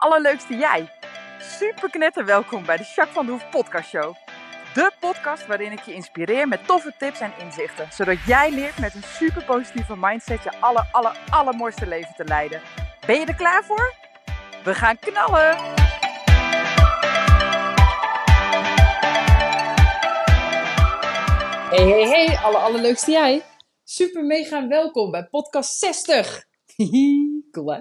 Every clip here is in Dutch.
allerleukste jij. Super knetter welkom bij de Jacques van de Hoef podcast show. De podcast waarin ik je inspireer met toffe tips en inzichten. Zodat jij leert met een super positieve mindset je aller, aller, allermooiste leven te leiden. Ben je er klaar voor? We gaan knallen! Hey, hey, hey, alle allerleukste jij. Super mega welkom bij podcast 60. cool hè?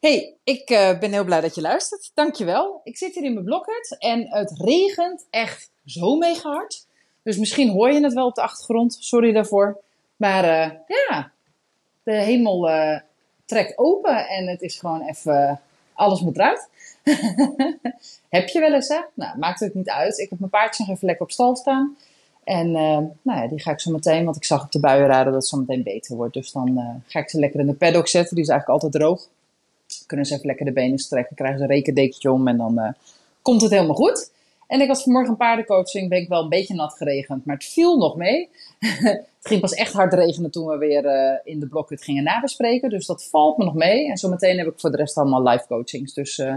Hey, ik uh, ben heel blij dat je luistert. Dankjewel. Ik zit hier in mijn blokhut en het regent echt zo mega hard. Dus misschien hoor je het wel op de achtergrond. Sorry daarvoor. Maar uh, ja, de hemel uh, trekt open en het is gewoon even... alles moet eruit. heb je wel eens, hè? Nou, maakt het niet uit. Ik heb mijn paardje nog even lekker op stal staan. En nou ja, die ga ik zo meteen, want ik zag op de buienraden dat het zo meteen beter wordt. Dus dan ga ik ze lekker in de paddock zetten. Die is eigenlijk altijd droog kunnen ze even lekker de benen strekken, krijgen ze een rekendekentje om en dan uh, komt het helemaal goed. En ik had vanmorgen een paardencoaching, ben ik wel een beetje nat geregend, maar het viel nog mee. het ging pas echt hard regenen toen we weer uh, in de blokhut gingen nabespreken, dus dat valt me nog mee. En zometeen heb ik voor de rest allemaal live coachings, dus uh,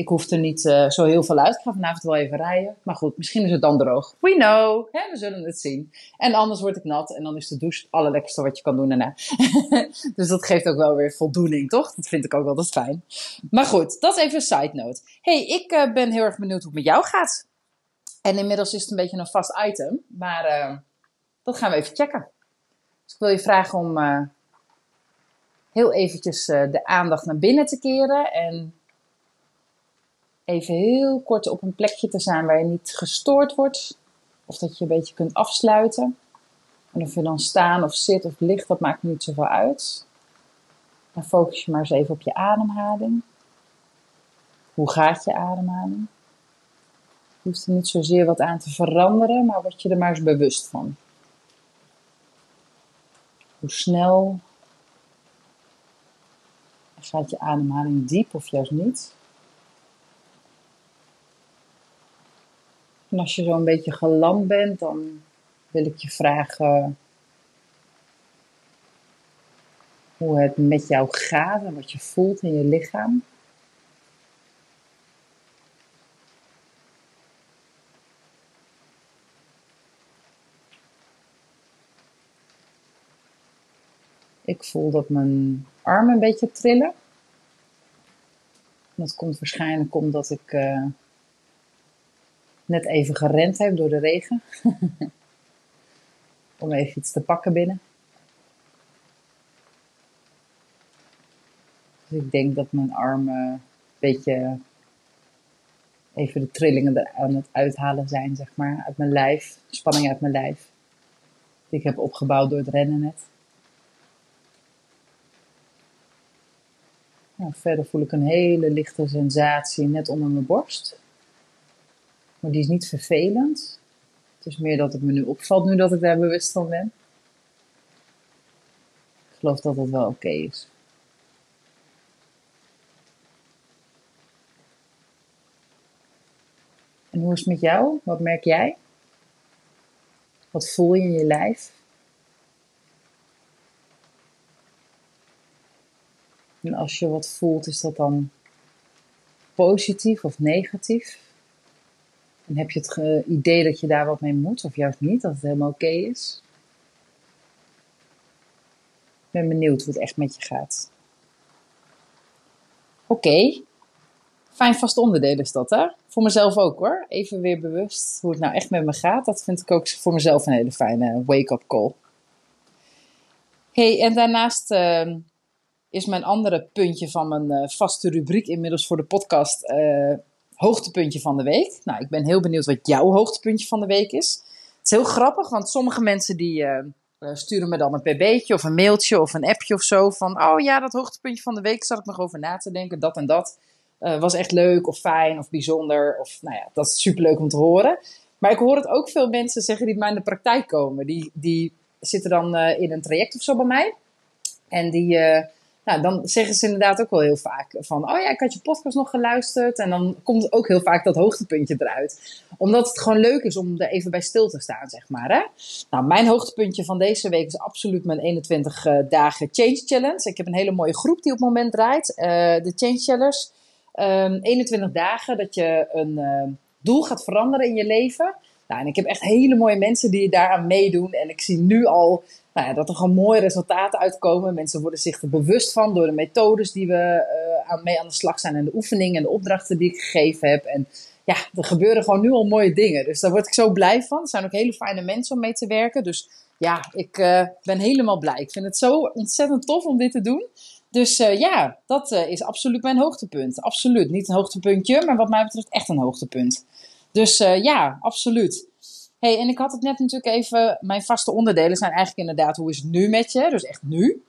ik hoef er niet uh, zo heel veel uit. Ik ga vanavond wel even rijden. Maar goed, misschien is het dan droog. We know. Hè, we zullen het zien. En anders word ik nat. En dan is de douche het allerlekkerste wat je kan doen daarna. dus dat geeft ook wel weer voldoening, toch? Dat vind ik ook altijd fijn. Maar goed, dat is even een side note. hey, ik uh, ben heel erg benieuwd hoe het met jou gaat. En inmiddels is het een beetje een vast item. Maar uh, dat gaan we even checken. Dus ik wil je vragen om heel eventjes de aandacht naar binnen te keren. En even heel kort op een plekje te zijn waar je niet gestoord wordt. Of dat je een beetje kunt afsluiten. En of je dan staan of zit of ligt, dat maakt niet zoveel uit. Dan focus je maar eens even op je ademhaling. Hoe gaat je ademhaling? Je hoeft er niet zozeer wat aan te veranderen, maar word je er maar eens bewust van. Hoe snel gaat je ademhaling diep of juist niet? En als je zo'n beetje geland bent, dan wil ik je vragen hoe het met jou gaat en wat je voelt in je lichaam. Ik voel dat mijn armen een beetje trillen. Dat komt waarschijnlijk omdat ik uh, net even gerend heb door de regen. Om even iets te pakken binnen. Dus ik denk dat mijn armen een beetje even de trillingen aan het uithalen zijn, zeg maar, uit mijn lijf. Spanning uit mijn lijf. Die ik heb opgebouwd door het rennen net. Nou, verder voel ik een hele lichte sensatie net onder mijn borst. Maar die is niet vervelend. Het is meer dat het me nu opvalt, nu dat ik daar bewust van ben. Ik geloof dat het wel oké is. En hoe is het met jou? Wat merk jij? Wat voel je in je lijf? En als je wat voelt, is dat dan positief of negatief? En heb je het idee dat je daar wat mee moet, of juist niet, dat het helemaal oké is? Ik ben benieuwd hoe het echt met je gaat. Oké, fijn vast onderdeel is dat, hè? Voor mezelf ook hoor. Even weer bewust hoe het nou echt met me gaat. Dat vind ik ook voor mezelf een hele fijne wake-up call. hey, en daarnaast uh, is mijn andere puntje van mijn uh, vaste rubriek inmiddels voor de podcast uh, hoogtepuntje van de week. Nou, ik ben heel benieuwd wat jouw hoogtepuntje van de week is. Het is heel grappig, want sommige mensen die uh, sturen me dan een pb'tje of een mailtje of een appje of zo van, oh ja, dat hoogtepuntje van de week zat ik nog over na te denken, dat en dat uh, was echt leuk of fijn of bijzonder of, nou ja, dat is superleuk om te horen. Maar ik hoor het ook veel mensen zeggen die bij mij in de praktijk komen. Die, die zitten dan in een traject of zo bij mij. En die, nou, dan zeggen ze inderdaad ook wel heel vaak van, oh ja, ik had je podcast nog geluisterd. En dan komt ook heel vaak dat hoogtepuntje eruit. Omdat het gewoon leuk is om er even bij stil te staan, zeg maar. Hè? Nou, mijn hoogtepuntje van deze week is absoluut mijn 21 uh, dagen Change Challenge. Ik heb een hele mooie groep die op het moment draait. Uh, de Change Challenge. 21 ehm, dagen dat je een uh, doel gaat veranderen in je leven. Nou, en ik heb echt hele mooie mensen die daaraan meedoen. En ik zie nu al nou ja, dat er gewoon mooie resultaten uitkomen. Mensen worden zich er bewust van door de methodes die we uh, aan, mee aan de slag zijn. En de oefeningen en de opdrachten die ik gegeven heb. En ja, er gebeuren gewoon nu al mooie dingen. Dus daar word ik zo blij van. Er zijn ook hele fijne mensen om mee te werken. Dus ja, ik uh, ben helemaal blij. Ik vind het zo ontzettend tof om dit te doen. Dus uh, ja, dat is absoluut mijn hoogtepunt. Absoluut. Niet een hoogtepuntje, maar wat mij betreft echt een hoogtepunt. Dus ja, absoluut hey, en ik had het net natuurlijk even. Mijn vaste onderdelen zijn eigenlijk inderdaad hoe is het nu met je? Dus echt nu.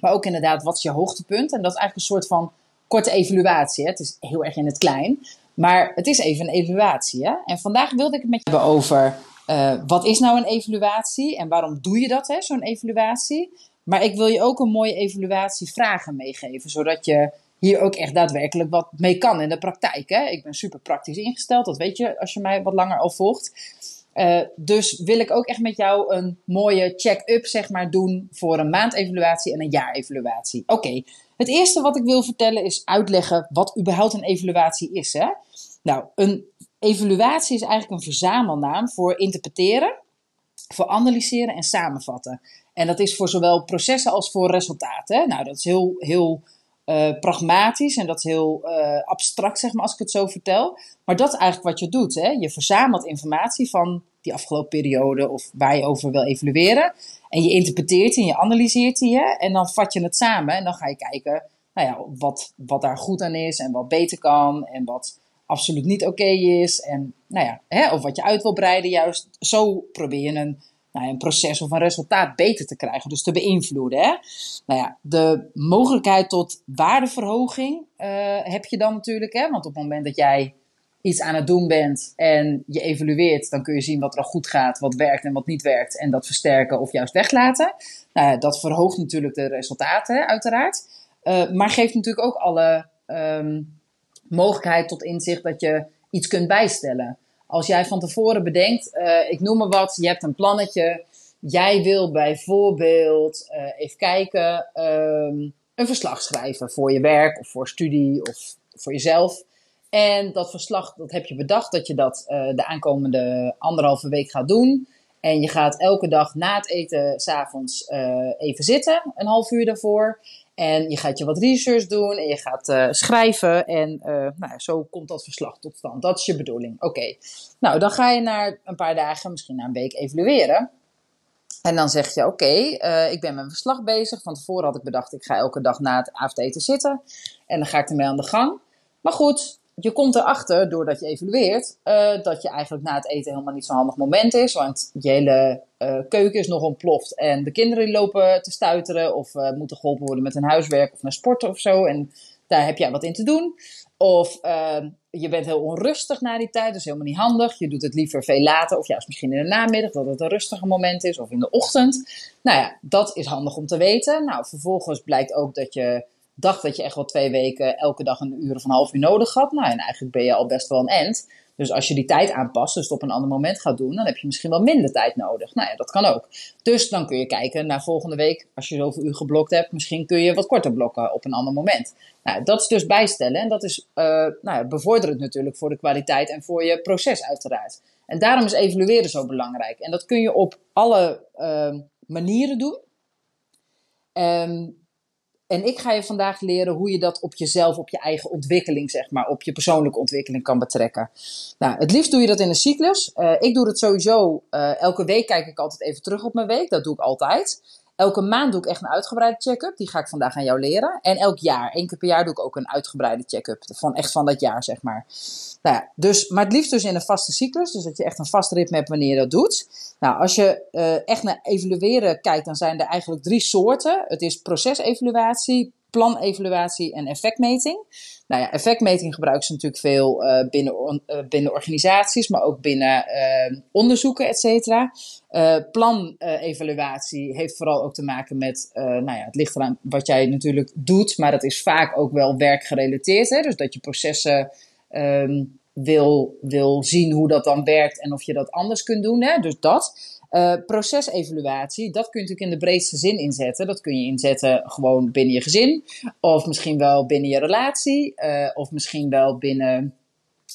Maar ook inderdaad, wat is je hoogtepunt? En dat is eigenlijk een soort van korte evaluatie. Hè? Het is heel erg in het klein. Maar het is even een evaluatie. Hè? En vandaag wilde ik het met je hebben over uh, wat is nou een evaluatie en waarom doe je dat, zo'n evaluatie. Maar ik wil je ook een mooie evaluatievragen meegeven, zodat je hier ook echt daadwerkelijk wat mee kan in de praktijk. Hè? Ik ben super praktisch ingesteld, dat weet je als je mij wat langer al volgt. Uh, dus wil ik ook echt met jou een mooie check-up zeg maar, doen voor een maandevaluatie en een jaarevaluatie. Oké, het eerste wat ik wil vertellen is uitleggen wat überhaupt een evaluatie is. Hè? Nou, een evaluatie is eigenlijk een verzamelnaam voor interpreteren, voor analyseren en samenvatten. En dat is voor zowel processen als voor resultaten. Nou, dat is heel, heel uh, pragmatisch en dat heel uh, abstract, zeg maar, als ik het zo vertel. Maar dat is eigenlijk wat je doet. Hè? Je verzamelt informatie van die afgelopen periode of waar je over wil evalueren. En je interpreteert die en je analyseert die. Hè? En dan vat je het samen en dan ga je kijken nou ja, wat, wat daar goed aan is en wat beter kan en wat absoluut niet oké is. En nou ja, hè, of wat je uit wil breiden, juist zo probeer je een nou, een proces of een resultaat beter te krijgen, dus te beïnvloeden. Hè? Nou ja, de mogelijkheid tot waardeverhoging uh, heb je dan natuurlijk. Hè? Want op het moment dat jij iets aan het doen bent en je evalueert, dan kun je zien wat er al goed gaat, wat werkt en wat niet werkt. En dat versterken of juist weglaten. Nou, dat verhoogt natuurlijk de resultaten, uiteraard. Uh, maar geeft natuurlijk ook alle um, mogelijkheid tot inzicht dat je iets kunt bijstellen. Als jij van tevoren bedenkt, uh, ik noem maar wat, je hebt een plannetje. Jij wil bijvoorbeeld, uh, even kijken, um, een verslag schrijven voor je werk of voor studie of voor jezelf. En dat verslag, dat heb je bedacht dat je dat uh, de aankomende anderhalve week gaat doen. En je gaat elke dag na het eten s'avonds uh, even zitten, een half uur daarvoor. En je gaat je wat research doen en je gaat uh, schrijven. En uh, nou zo komt dat verslag tot stand. Dat is je bedoeling. Oké. Nou, dan ga je na een paar dagen, misschien na een week, evalueren. En dan zeg je: Oké, uh, ik ben met mijn verslag bezig. Van tevoren had ik bedacht: ik ga elke dag na het avondeten zitten. En dan ga ik ermee aan de gang. Maar goed, je komt erachter, doordat je evalueert, uh, dat je eigenlijk na het eten helemaal niet zo'n handig moment is. Want je hele uh, keuken is nog ontploft en de kinderen lopen te stuiteren of uh, moeten geholpen worden met hun huiswerk of naar sporten of zo. En daar heb jij wat in te doen. Of je bent heel onrustig na die tijd, dus helemaal niet handig. Je doet het liever veel later of juist misschien in de namiddag, dat het een rustiger moment is of in de ochtend. Nou ja, dat is handig om te weten. Nou, vervolgens blijkt ook dat je dacht dat je echt wel twee weken elke dag een uur of een half uur nodig had. Nou, en eigenlijk ben je al best wel een end. Dus als je die tijd aanpast, dus het op een ander moment gaat doen, dan heb je misschien wel minder tijd nodig. Nou ja, dat kan ook. Dus dan kun je kijken naar volgende week, als je zoveel uur geblokt hebt, misschien kun je wat korter blokken op een ander moment. Nou, dat is dus bijstellen en dat is uh, nou, bevorderend natuurlijk voor de kwaliteit en voor je proces uiteraard. En daarom is evalueren zo belangrijk. En dat kun je op alle uh, manieren doen. Um, en ik ga je vandaag leren hoe je dat op jezelf, op je eigen ontwikkeling, zeg maar, op je persoonlijke ontwikkeling kan betrekken. Nou, het liefst doe je dat in een cyclus. Uh, ik doe het sowieso, uh, elke week kijk ik altijd even terug op mijn week. Dat doe ik altijd. Elke maand doe ik echt een uitgebreide check-up. Die ga ik vandaag aan jou leren. En elk jaar, één keer per jaar, doe ik ook een uitgebreide check-up. Van echt van dat jaar, zeg maar. Nou ja, dus, maar het liefst dus in een vaste cyclus. Dus dat je echt een vast ritme hebt wanneer je dat doet. Nou, als je uh, echt naar evalueren kijkt, dan zijn er eigenlijk drie soorten. Het is procesevaluatie, planevaluatie en effectmeting. Nou ja, effectmeting gebruiken ze natuurlijk veel uh, binnen, uh, binnen organisaties, maar ook binnen uh, onderzoeken, et cetera. planevaluatie heeft vooral ook te maken met, nou ja, het ligt eraan wat jij natuurlijk doet, maar dat is vaak ook wel werkgerelateerd. Hè? Dus dat je processen um, wil, wil zien hoe dat dan werkt en of je dat anders kunt doen. Hè? Dus dat. Uh, procesevaluatie, dat kun je natuurlijk in de breedste zin inzetten. Dat kun je inzetten gewoon binnen je gezin, of misschien wel binnen je relatie, uh, of misschien wel binnen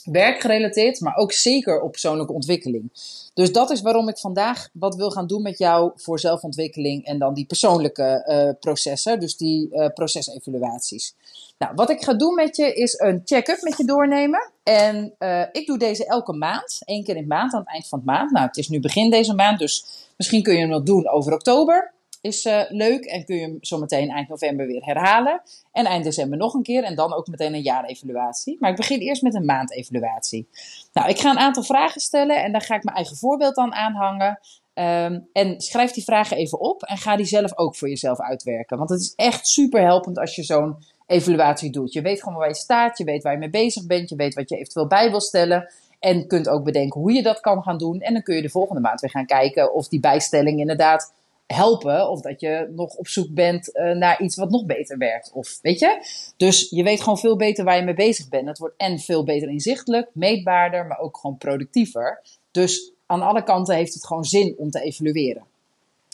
werkgerelateerd, maar ook zeker op persoonlijke ontwikkeling. Dus dat is waarom ik vandaag wat wil gaan doen met jou voor zelfontwikkeling en dan die persoonlijke uh, processen, dus die uh, procesevaluaties. Nou, wat ik ga doen met je is een check-up met je doornemen. En uh, ik doe deze elke maand, één keer in de maand, aan het eind van het maand. Nou, het is nu begin deze maand, dus misschien kun je hem nog doen over oktober is uh, leuk en kun je hem zo meteen eind november weer herhalen. En eind december nog een keer en dan ook meteen een jaarevaluatie. Maar ik begin eerst met een maandevaluatie. Nou, ik ga een aantal vragen stellen en daar ga ik mijn eigen voorbeeld aan aanhangen. Um, en schrijf die vragen even op en ga die zelf ook voor jezelf uitwerken. Want het is echt super helpend als je zo'n evaluatie doet. Je weet gewoon waar je staat, je weet waar je mee bezig bent, je weet wat je eventueel bij wil stellen. En kunt ook bedenken hoe je dat kan gaan doen. En dan kun je de volgende maand weer gaan kijken of die bijstelling inderdaad helpen. Of dat je nog op zoek bent uh, naar iets wat nog beter werkt. Of weet je? Dus je weet gewoon veel beter waar je mee bezig bent. Het wordt en veel beter inzichtelijk, meetbaarder, maar ook gewoon productiever. Dus aan alle kanten heeft het gewoon zin om te evalueren.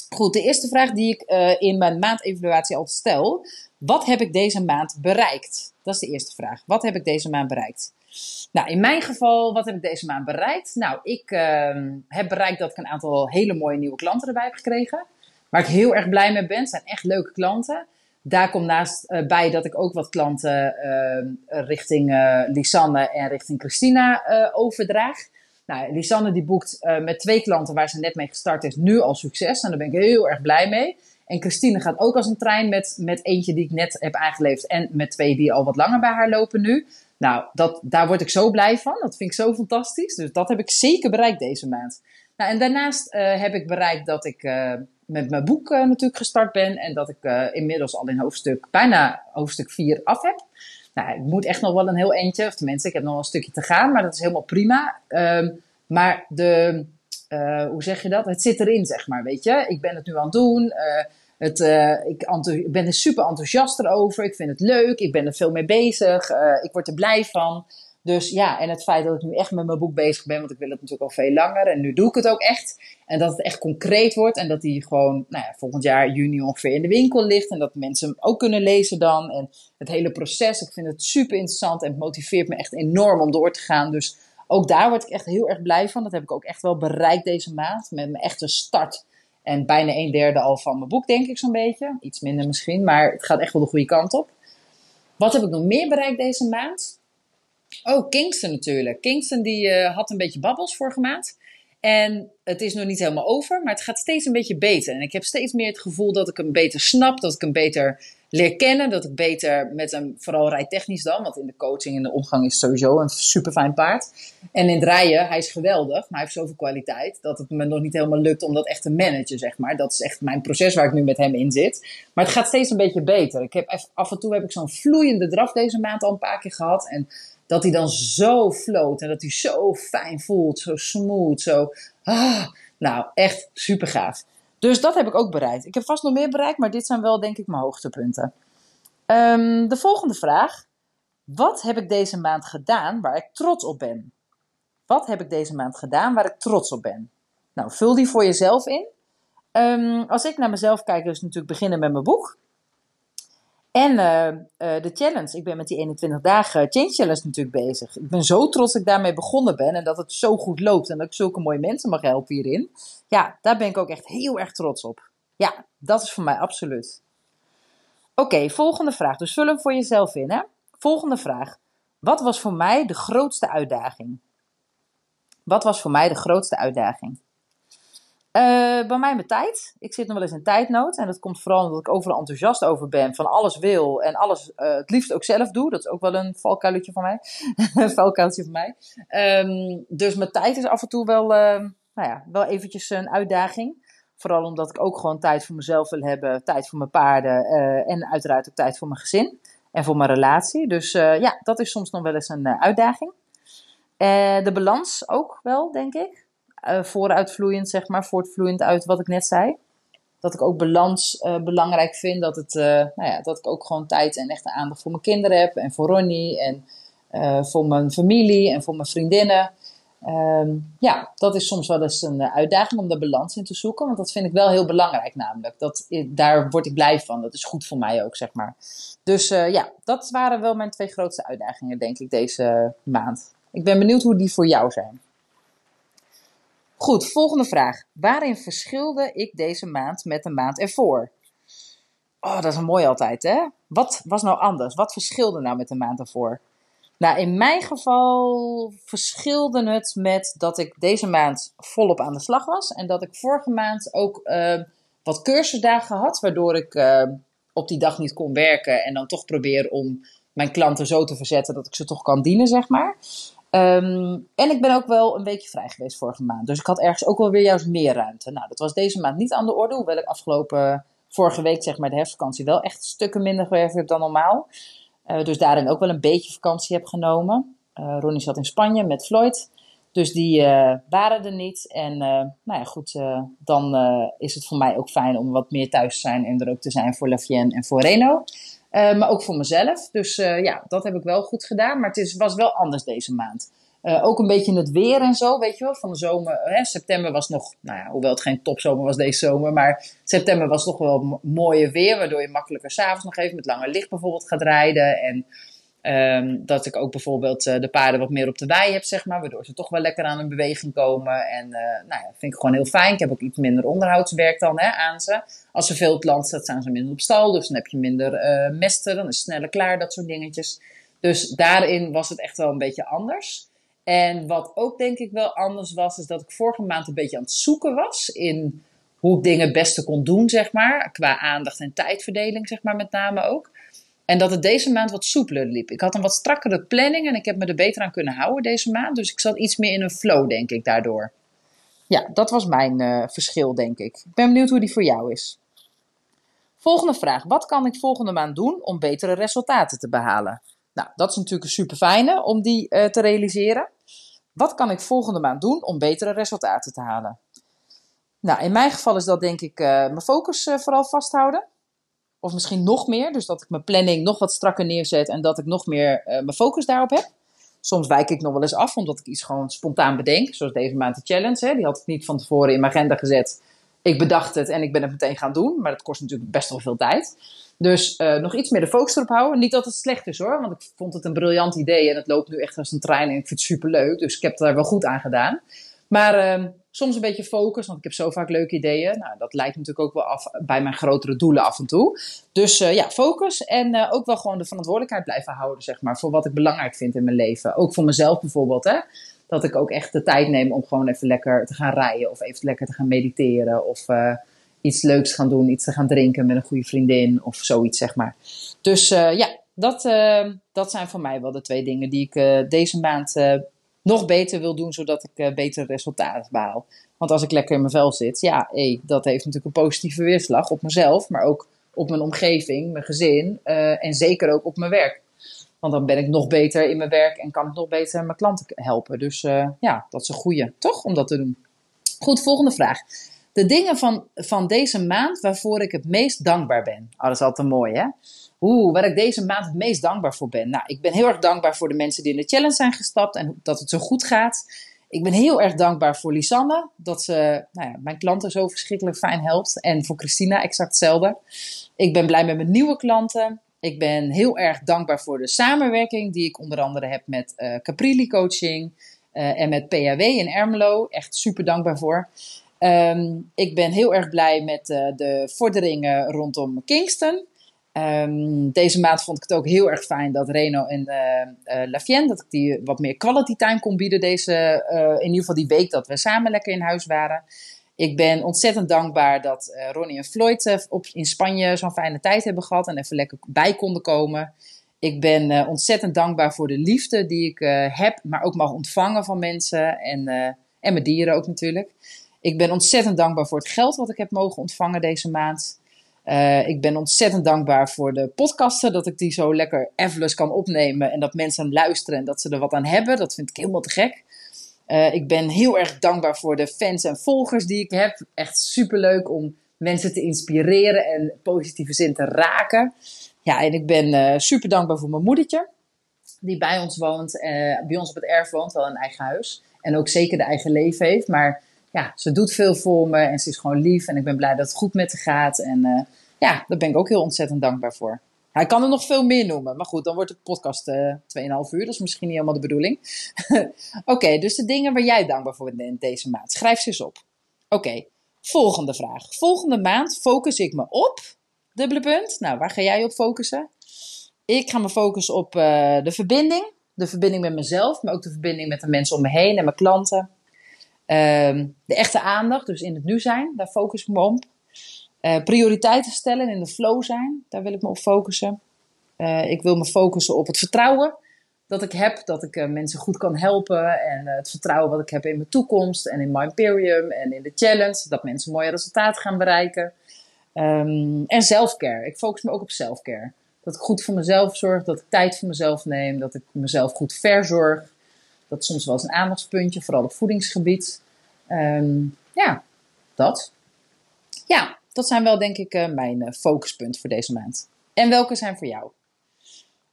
Goed, de eerste vraag die ik uh, in mijn maandevaluatie altijd stel. Wat heb ik deze maand bereikt? Dat is de eerste vraag. Wat heb ik deze maand bereikt? Nou, in mijn geval, wat heb ik deze maand bereikt? Nou, ik uh, heb bereikt dat ik een aantal hele mooie nieuwe klanten erbij heb gekregen. Waar ik heel erg blij mee ben. Zijn echt leuke klanten. Daar komt naast uh, bij dat ik ook wat klanten uh, richting uh, Lisanne en richting Christina overdraag. Nou, Lisanne die boekt met twee klanten waar ze net mee gestart is nu al succes. En daar ben ik heel erg blij mee. En Christine gaat ook als een trein met, met eentje die ik net heb aangeleefd. En met twee die al wat langer bij haar lopen nu. Nou, dat, daar word ik zo blij van. Dat vind ik zo fantastisch. Dus dat heb ik zeker bereikt deze maand. Nou, en daarnaast heb ik bereikt dat ik met mijn boek uh, natuurlijk gestart ben. En dat ik uh, inmiddels al in hoofdstuk, bijna hoofdstuk 4 af heb. Nou, ik moet echt nog wel een heel eentje, of tenminste, ik heb nog wel een stukje te gaan, maar dat is helemaal prima. Um, maar de, uh, hoe zeg je dat? Het zit erin, zeg maar, weet je. Ik ben het nu aan het doen. het, ik, ik, ben er super enthousiast erover. Ik vind het leuk. Ik ben er veel mee bezig. ik word er blij van. Dus ja, en het feit dat ik nu echt met mijn boek bezig ben, want ik wil het natuurlijk al veel langer. En nu doe ik het ook echt. En dat het echt concreet wordt. En dat die gewoon nou ja, volgend jaar juni ongeveer in de winkel ligt. En dat mensen hem ook kunnen lezen dan. En het hele proces, ik vind het super interessant. En het motiveert me echt enorm om door te gaan. Dus ook daar word ik echt heel erg blij van. Dat heb ik ook echt wel bereikt deze maand. Met mijn echte start. En bijna een derde al van mijn boek, denk ik zo'n beetje. Iets minder misschien, maar het gaat echt wel de goede kant op. Wat heb ik nog meer bereikt deze maand? Oh, Kingston natuurlijk. Kingston die uh, had een beetje babbels vorige maand. En het is nog niet helemaal over, maar het gaat steeds een beetje beter. En ik heb steeds meer het gevoel dat ik hem beter snap, dat ik hem beter leer kennen, dat ik beter met hem, vooral rijtechnisch dan, want in de coaching en de omgang is sowieso een super fijn paard. En in het rijden, hij is geweldig, maar hij heeft zoveel kwaliteit dat het me nog niet helemaal lukt om dat echt te managen, zeg maar. Dat is echt mijn proces waar ik nu met hem in zit. Maar het gaat steeds een beetje beter. Ik heb af en toe heb ik zo'n vloeiende draf deze maand al een paar keer gehad en dat hij dan zo floot en dat hij zo fijn voelt, zo smooth, zo. Ah, nou, echt super gaaf. Dus dat heb ik ook bereikt. Ik heb vast nog meer bereikt, maar dit zijn wel denk ik mijn hoogtepunten. Um, de volgende vraag. Wat heb ik deze maand gedaan waar ik trots op ben? Wat heb ik deze maand gedaan waar ik trots op ben? Nou, vul die voor jezelf in. Um, als ik naar mezelf kijk, dus natuurlijk beginnen met mijn boek. En uh, uh, de challenge. Ik ben met die 21 dagen Change Challenge natuurlijk bezig. Ik ben zo trots dat ik daarmee begonnen ben en dat het zo goed loopt en dat ik zulke mooie mensen mag helpen hierin. Ja, daar ben ik ook echt heel erg trots op. Ja, dat is voor mij absoluut. Oké, volgende vraag. Dus vul hem voor jezelf in. Hè? Volgende vraag. Wat was voor mij de grootste uitdaging? Wat was voor mij de grootste uitdaging? Uh, bij mij mijn tijd. Ik zit nog wel eens in tijdnood. En dat komt vooral omdat ik overal enthousiast over ben. Van alles wil en alles uh, het liefst ook zelf doe. Dat is ook wel een valkuiltje van mij. een valkuiltje van mij. Um, dus mijn tijd is af en toe wel, uh, nou ja, wel eventjes een uitdaging. Vooral omdat ik ook gewoon tijd voor mezelf wil hebben. Tijd voor mijn paarden. en uiteraard ook tijd voor mijn gezin. En voor mijn relatie. Dus ja, dat is soms nog wel eens een uitdaging. de balans ook wel, denk ik uh, vooruitvloeiend, zeg maar, voortvloeiend uit wat ik net zei. Dat ik ook balans uh, belangrijk vind. Dat, het, uh, nou ja, dat ik ook gewoon tijd en echte aandacht voor mijn kinderen heb. En voor Ronnie. En voor mijn familie en voor mijn vriendinnen. Ehm, ja, dat is soms wel eens een uitdaging om de balans in te zoeken. Want dat vind ik wel heel belangrijk namelijk. Dat, daar word ik blij van. Dat is goed voor mij ook, zeg maar. Dus ja, dat waren wel mijn twee grootste uitdagingen, denk ik, deze maand. Ik ben benieuwd hoe die voor jou zijn. Goed, volgende vraag. Waarin verschilde ik deze maand met de maand ervoor? Oh, dat is mooi altijd, hè? Wat was nou anders? Wat verschilde nou met de maand ervoor? Nou, in mijn geval verschilde het met dat ik deze maand volop aan de slag was. En dat ik vorige maand ook uh, wat cursusdagen had, waardoor ik uh, op die dag niet kon werken. En dan toch probeer om mijn klanten zo te verzetten dat ik ze toch kan dienen, zeg maar. Um, en ik ben ook wel een weekje vrij geweest vorige maand. Dus ik had ergens ook wel weer juist meer ruimte. Nou, dat was deze maand niet aan de orde. Hoewel ik afgelopen vorige week, zeg maar, de herfstvakantie wel echt stukken minder gewerkt heb dan normaal. Uh, dus daarin ook wel een beetje vakantie heb genomen. Uh, Ronnie zat in Spanje met Floyd. Dus die uh, waren er niet. En nou ja, goed, dan is het voor mij ook fijn om wat meer thuis te zijn en er ook te zijn voor Lavienne en voor Reno. Uh, maar ook voor mezelf. Dus uh, ja, dat heb ik wel goed gedaan. Maar het is, was wel anders deze maand. Uh, ook een beetje het weer en zo, weet je wel. Van de zomer, hè, september was nog, nou ja, hoewel het geen topzomer was deze zomer. Maar september was toch wel mooie weer. Waardoor je makkelijker s'avonds nog even met langer licht bijvoorbeeld gaat rijden. En Um, dat ik ook bijvoorbeeld uh, de paarden wat meer op de wei heb, zeg maar. Waardoor ze toch wel lekker aan een beweging komen. En uh, nou ja, vind ik gewoon heel fijn. Ik heb ook iets minder onderhoudswerk dan hè, aan ze. Als ze veel op land staat, staan ze minder op stal. Dus dan heb je minder uh, mesten. Dan is sneller klaar, dat soort dingetjes. Dus daarin was het echt wel een beetje anders. En wat ook denk ik wel anders was, is dat ik vorige maand een beetje aan het zoeken was in hoe ik dingen het beste kon doen, zeg maar. Qua aandacht en tijdverdeling, zeg maar, met name ook. En dat het deze maand wat soepeler liep. Ik had een wat strakkere planning en ik heb me er beter aan kunnen houden deze maand. Dus ik zat iets meer in een flow, denk ik, daardoor. Ja, dat was mijn uh, verschil, denk ik. Ik ben benieuwd hoe die voor jou is. Volgende vraag. Wat kan ik volgende maand doen om betere resultaten te behalen? Nou, dat is natuurlijk een super fijne om die uh, te realiseren. Wat kan ik volgende maand doen om betere resultaten te halen? Nou, in mijn geval is dat denk ik uh, mijn focus vooral vasthouden. Of misschien nog meer. Dus dat ik mijn planning nog wat strakker neerzet en dat ik nog meer uh, mijn focus daarop heb. Soms wijk ik nog wel eens af, omdat ik iets gewoon spontaan bedenk. Zoals deze maand de challenge. Hè. Die had ik niet van tevoren in mijn agenda gezet. Ik bedacht het en ik ben het meteen gaan doen. Maar dat kost natuurlijk best wel veel tijd. Dus uh, nog iets meer de focus erop houden. Niet dat het slecht is hoor, want ik vond het een briljant idee. En het loopt nu echt als een trein en ik vind het super leuk. Dus ik heb daar wel goed aan gedaan. Maar uh, soms een beetje focus, want ik heb zo vaak leuke ideeën. Nou, dat lijkt natuurlijk ook wel af bij mijn grotere doelen af en toe. Dus uh, ja, focus en uh, ook wel gewoon de verantwoordelijkheid blijven houden, zeg maar, voor wat ik belangrijk vind in mijn leven. Ook voor mezelf bijvoorbeeld, hè. Dat ik ook echt de tijd neem om gewoon even lekker te gaan rijden of even lekker te gaan mediteren of iets leuks gaan doen, iets te gaan drinken met een goede vriendin of zoiets, zeg maar. Dus ja, dat, dat zijn voor mij wel de twee dingen die ik deze maand nog beter wil doen, zodat ik uh, betere resultaten behaal. Want als ik lekker in mijn vel zit, ja, hey, dat heeft natuurlijk een positieve weerslag op mezelf, maar ook op mijn omgeving, mijn gezin uh, en zeker ook op mijn werk. Want dan ben ik nog beter in mijn werk en kan ik nog beter mijn klanten helpen. Dus uh, ja, dat is een goede, toch? Om dat te doen. Goed, volgende vraag. De dingen van, van deze maand waarvoor ik het meest dankbaar ben. Oh, dat is altijd mooi, hè? Oeh, waar ik deze maand het meest dankbaar voor ben. Nou, ik ben heel erg dankbaar voor de mensen die in de challenge zijn gestapt en dat het zo goed gaat. Ik ben heel erg dankbaar voor Lisanne, dat ze nou ja, mijn klanten zo verschrikkelijk fijn helpt. En voor Christina exact hetzelfde. Ik ben blij met mijn nieuwe klanten. Ik ben heel erg dankbaar voor de samenwerking die ik onder andere heb met uh, Caprilli Coaching uh, en met PHW in Ermelo. Echt super dankbaar voor. Um, ik ben heel erg blij met uh, de vorderingen rondom Kingston. Um, deze maand vond ik het ook heel erg fijn dat Reno en uh, uh, Lafienne, dat ik die wat meer quality time kon bieden deze, uh, in ieder geval die week dat we samen lekker in huis waren. Ik ben ontzettend dankbaar dat Ronnie en Floyd op, in Spanje zo'n fijne tijd hebben gehad en even lekker bij konden komen. Ik ben ontzettend dankbaar voor de liefde die ik heb, maar ook mag ontvangen van mensen en, en mijn dieren ook natuurlijk. Ik ben ontzettend dankbaar voor het geld wat ik heb mogen ontvangen deze maand. Uh, ik ben ontzettend dankbaar voor de podcasten, dat ik die zo lekker effeless kan opnemen en dat mensen luisteren en dat ze er wat aan hebben. Dat vind ik helemaal te gek. Uh, ik ben heel erg dankbaar voor de fans en volgers die ik heb. Echt superleuk om mensen te inspireren en positieve zin te raken. Ja, en ik ben uh, super dankbaar voor mijn moedertje, die bij ons woont, bij ons op het erf woont, wel een eigen huis. En ook zeker de eigen leven heeft. Maar ja, ze doet veel voor me en ze is gewoon lief. En ik ben blij dat het goed met haar gaat. En uh, ja, daar ben ik ook heel ontzettend dankbaar voor. Hij kan er nog veel meer noemen. Maar goed, dan wordt de podcast uh, 2,5 uur. Dat is misschien niet helemaal de bedoeling. Oké, dus de dingen waar jij dankbaar voor bent deze maand. Schrijf ze eens op. Oké, volgende vraag. Volgende maand focus ik me op. Dubbele punt. Nou, waar ga jij op focussen? Ik ga me focussen op uh, de verbinding. De verbinding met mezelf, maar ook de verbinding met de mensen om me heen en mijn klanten. Um, de echte aandacht, dus in het nu zijn, daar focus ik me op. Uh, prioriteiten stellen en in de flow zijn, daar wil ik me op focussen. Uh, ik wil me focussen op het vertrouwen dat ik heb, dat ik uh, mensen goed kan helpen. En het vertrouwen wat ik heb in mijn toekomst en in my Imperium en in de challenge. Dat mensen mooie resultaten gaan bereiken. Um, en selfcare. Ik focus me ook op selfcare. Dat ik goed voor mezelf zorg, dat ik tijd voor mezelf neem, dat ik mezelf goed verzorg. Dat soms wel eens een aandachtspuntje, vooral op voedingsgebied. Um, ja, dat. Ja, dat zijn wel denk ik uh, mijn uh, focuspunten voor deze maand. En welke zijn voor jou?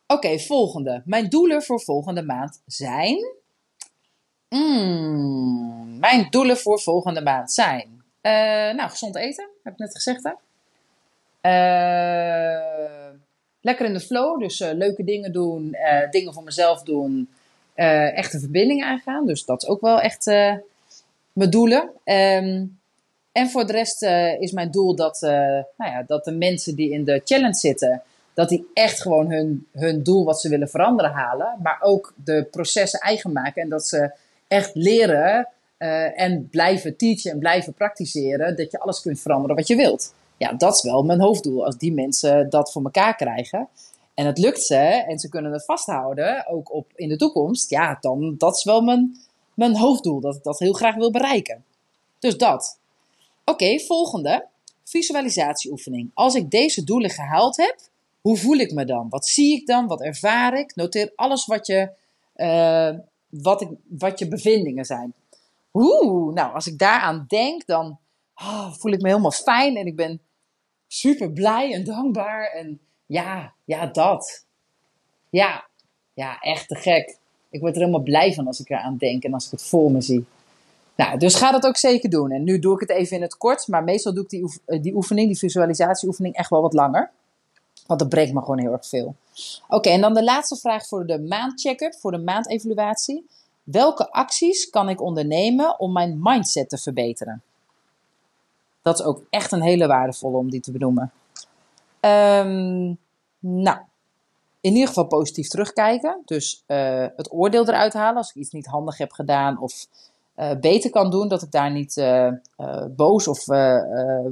Oké, volgende. Mijn doelen voor volgende maand zijn. Mm, mijn doelen voor volgende maand zijn. Uh, nou, gezond eten, heb ik net gezegd hè. lekker in de flow, dus leuke dingen doen, dingen voor mezelf doen, echte verbinding aangaan. Dus dat is ook wel echt mijn doelen. Um, en voor de rest uh, is mijn doel dat, nou ja, dat de mensen die in de challenge zitten, dat die echt gewoon hun, hun doel wat ze willen veranderen halen. Maar ook de processen eigen maken. En dat ze echt leren en blijven teachen en blijven praktiseren. Dat je alles kunt veranderen wat je wilt. Ja, dat is wel mijn hoofddoel. Als die mensen dat voor elkaar krijgen. En het lukt ze en ze kunnen het vasthouden, ook op in de toekomst. Ja, dan dat is wel mijn, mijn hoofddoel. Dat ik dat heel graag wil bereiken. Dus dat. Oké, volgende. Visualisatieoefening. Als ik deze doelen gehaald heb, hoe voel ik me dan? Wat zie ik dan? Wat ervaar ik? Noteer alles wat je, uh, wat, ik, wat je bevindingen zijn. Oeh, nou, als ik daaraan denk, dan oh, voel ik me helemaal fijn en ik ben super blij en dankbaar. En ja, ja, dat. Ja, ja, echt te gek. Ik word er helemaal blij van als ik eraan denk en als ik het voor me zie. Nou, dus ga dat ook zeker doen. En nu doe ik het even in het kort, maar meestal doe ik die, eh, oefening, die visualisatieoefening, echt wel wat langer. Want dat brengt me gewoon heel erg veel. Oké, en dan de laatste vraag voor de maandcheck-up, voor de maandevaluatie. Welke acties kan ik ondernemen om mijn mindset te verbeteren? Dat is ook echt een hele waardevolle om die te benoemen. Um, nou, in ieder geval positief terugkijken. Dus uh, het oordeel eruit halen als ik iets niet handig heb gedaan of uh, beter kan doen. Dat ik daar niet uh, boos of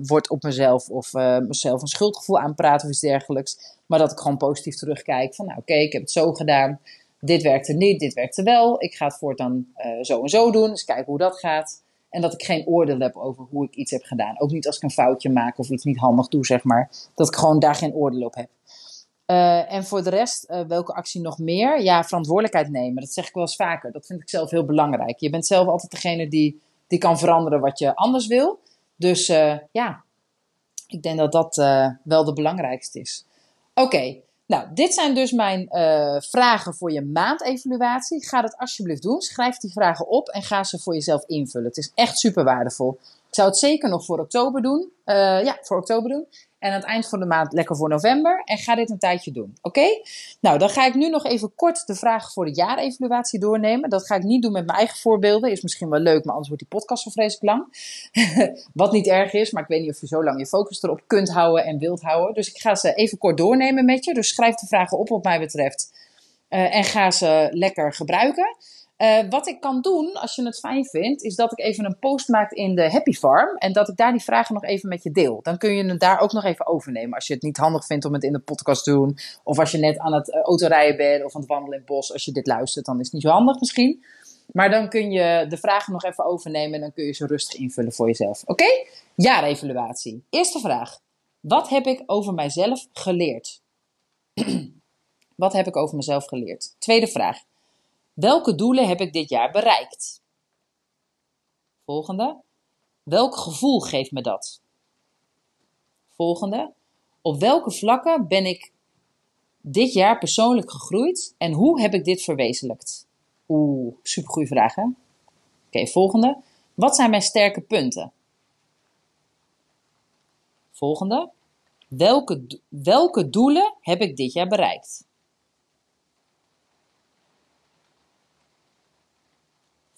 word op mezelf of mezelf een schuldgevoel aanpraat of iets dergelijks. Maar dat ik gewoon positief terugkijk van nou oké, ik heb het zo gedaan. Dit werkte niet, dit werkte wel. Ik ga het voortaan zo en zo doen. Dus kijken hoe dat gaat. En dat ik geen oordeel heb over hoe ik iets heb gedaan. Ook niet als ik een foutje maak of iets niet handig doe, zeg maar. Dat ik gewoon daar geen oordeel op heb. Uh, en voor de rest, uh, welke actie nog meer? Ja, verantwoordelijkheid nemen. Dat zeg ik wel eens vaker. Dat vind ik zelf heel belangrijk. Je bent zelf altijd degene die, die kan veranderen wat je anders wil. Dus uh, ja, ik denk dat dat wel de belangrijkste is. Oké. Nou, dit zijn dus mijn vragen voor je maandevaluatie. Ga dat alsjeblieft doen. Schrijf die vragen op en ga ze voor jezelf invullen. Het is echt super waardevol. Ik zou het zeker nog voor oktober doen. ja, voor oktober doen. En aan het eind van de maand lekker voor november. En ga dit een tijdje doen. Oké? Nou, dan ga ik nu nog even kort de vraag voor de jaarevaluatie doornemen. Dat ga ik niet doen met mijn eigen voorbeelden. Is misschien wel leuk, maar anders wordt die podcast zo vreselijk lang. Wat niet erg is, maar ik weet niet of je zo lang je focus erop kunt houden en wilt houden. Dus ik ga ze even kort doornemen met je. Dus schrijf de vragen op wat mij betreft. Uh, en ga ze lekker gebruiken. Uh, wat ik kan doen, als je het fijn vindt, is dat ik even een post maak in de Happy Farm. En dat ik daar die vragen nog even met je deel. Dan kun je het daar ook nog even overnemen. Als je het niet handig vindt om het in de podcast te doen. Of als je net aan het autorijden bent of aan het wandelen in het bos. Als je dit luistert, dan is het niet zo handig misschien. Maar dan kun je de vragen nog even overnemen en dan kun je ze rustig invullen voor jezelf. Oké? Okay? Jaarevaluatie. Eerste vraag. Wat heb ik over mijzelf geleerd? Wat heb ik over mezelf geleerd? Tweede vraag. Welke doelen heb ik dit jaar bereikt? Volgende. Welk gevoel geeft me dat? Volgende. Op welke vlakken ben ik dit jaar persoonlijk gegroeid en hoe heb ik dit verwezenlijkt? Oeh, supergoeie vraag hè? Oké, volgende. Wat zijn mijn sterke punten? Volgende. Welke, welke doelen heb ik dit jaar bereikt?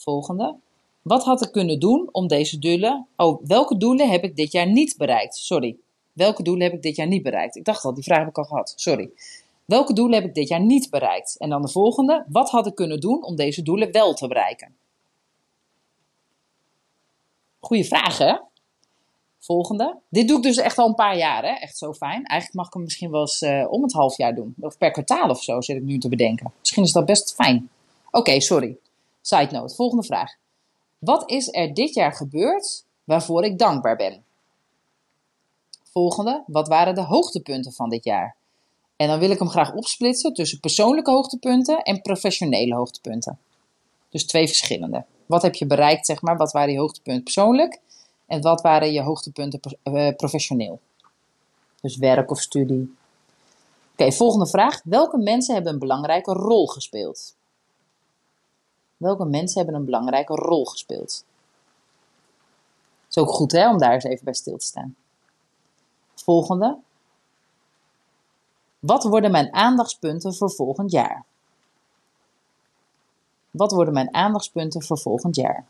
Volgende. Wat had ik kunnen doen om deze doelen. Oh, welke doelen heb ik dit jaar niet bereikt? Sorry. Welke doelen heb ik dit jaar niet bereikt? Ik dacht al, die vraag heb ik al gehad. Sorry. Welke doelen heb ik dit jaar niet bereikt? En dan de volgende. Wat had ik kunnen doen om deze doelen wel te bereiken? Goeie vraag, hè? Volgende. Dit doe ik dus echt al een paar jaar, hè? Echt zo fijn. Eigenlijk mag ik hem misschien wel eens uh, om het half jaar doen. Of per kwartaal of zo, zit ik nu te bedenken. Misschien is dat best fijn. Oké, sorry. Side note. Volgende vraag. Wat is er dit jaar gebeurd waarvoor ik dankbaar ben? Volgende. Wat waren de hoogtepunten van dit jaar? En dan wil ik hem graag opsplitsen tussen persoonlijke hoogtepunten en professionele hoogtepunten. Dus twee verschillende. Wat heb je bereikt, zeg maar? Wat waren je hoogtepunten persoonlijk? En wat waren je hoogtepunten uh, professioneel? Dus werk of studie. Oké, volgende vraag. Welke mensen hebben een belangrijke rol gespeeld? Welke mensen hebben een belangrijke rol gespeeld? Is ook goed hè, om daar eens even bij stil te staan. Volgende. Wat worden mijn aandachtspunten voor volgend jaar? Wat worden mijn aandachtspunten voor volgend jaar?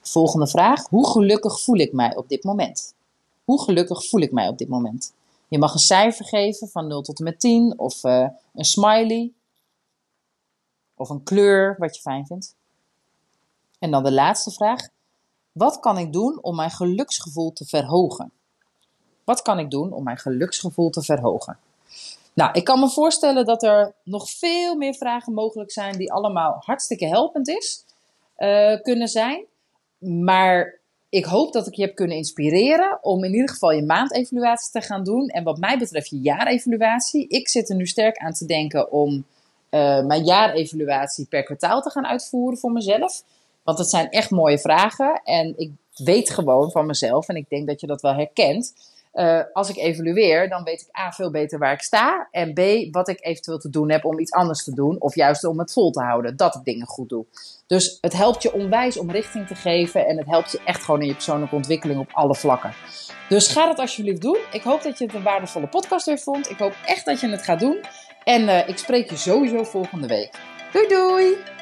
Volgende vraag. Hoe gelukkig voel ik mij op dit moment? Hoe gelukkig voel ik mij op dit moment? Je mag een cijfer geven van 0 tot en met 10 of uh, een smiley of een kleur wat je fijn vindt. En dan de laatste vraag. Wat kan ik doen om mijn geluksgevoel te verhogen? Wat kan ik doen om mijn geluksgevoel te verhogen? Nou, ik kan me voorstellen dat er nog veel meer vragen mogelijk zijn die allemaal hartstikke helpend is, uh, kunnen zijn. Maar ik hoop dat ik je heb kunnen inspireren om in ieder geval je maandevaluatie te gaan doen. En wat mij betreft je jaarevaluatie. Ik zit er nu sterk aan te denken om uh, mijn jaarevaluatie per kwartaal te gaan uitvoeren voor mezelf. Want het zijn echt mooie vragen. En ik weet gewoon van mezelf, en ik denk dat je dat wel herkent. Uh, als ik evalueer, dan weet ik A veel beter waar ik sta. En B wat ik eventueel te doen heb om iets anders te doen. Of juist om het vol te houden. Dat ik dingen goed doe. Dus het helpt je onwijs om richting te geven. En het helpt je echt gewoon in je persoonlijke ontwikkeling op alle vlakken. Dus ga dat alsjeblieft doen. Ik hoop dat je het een waardevolle podcast weer vond. Ik hoop echt dat je het gaat doen. En uh, ik spreek je sowieso volgende week. Doei doei!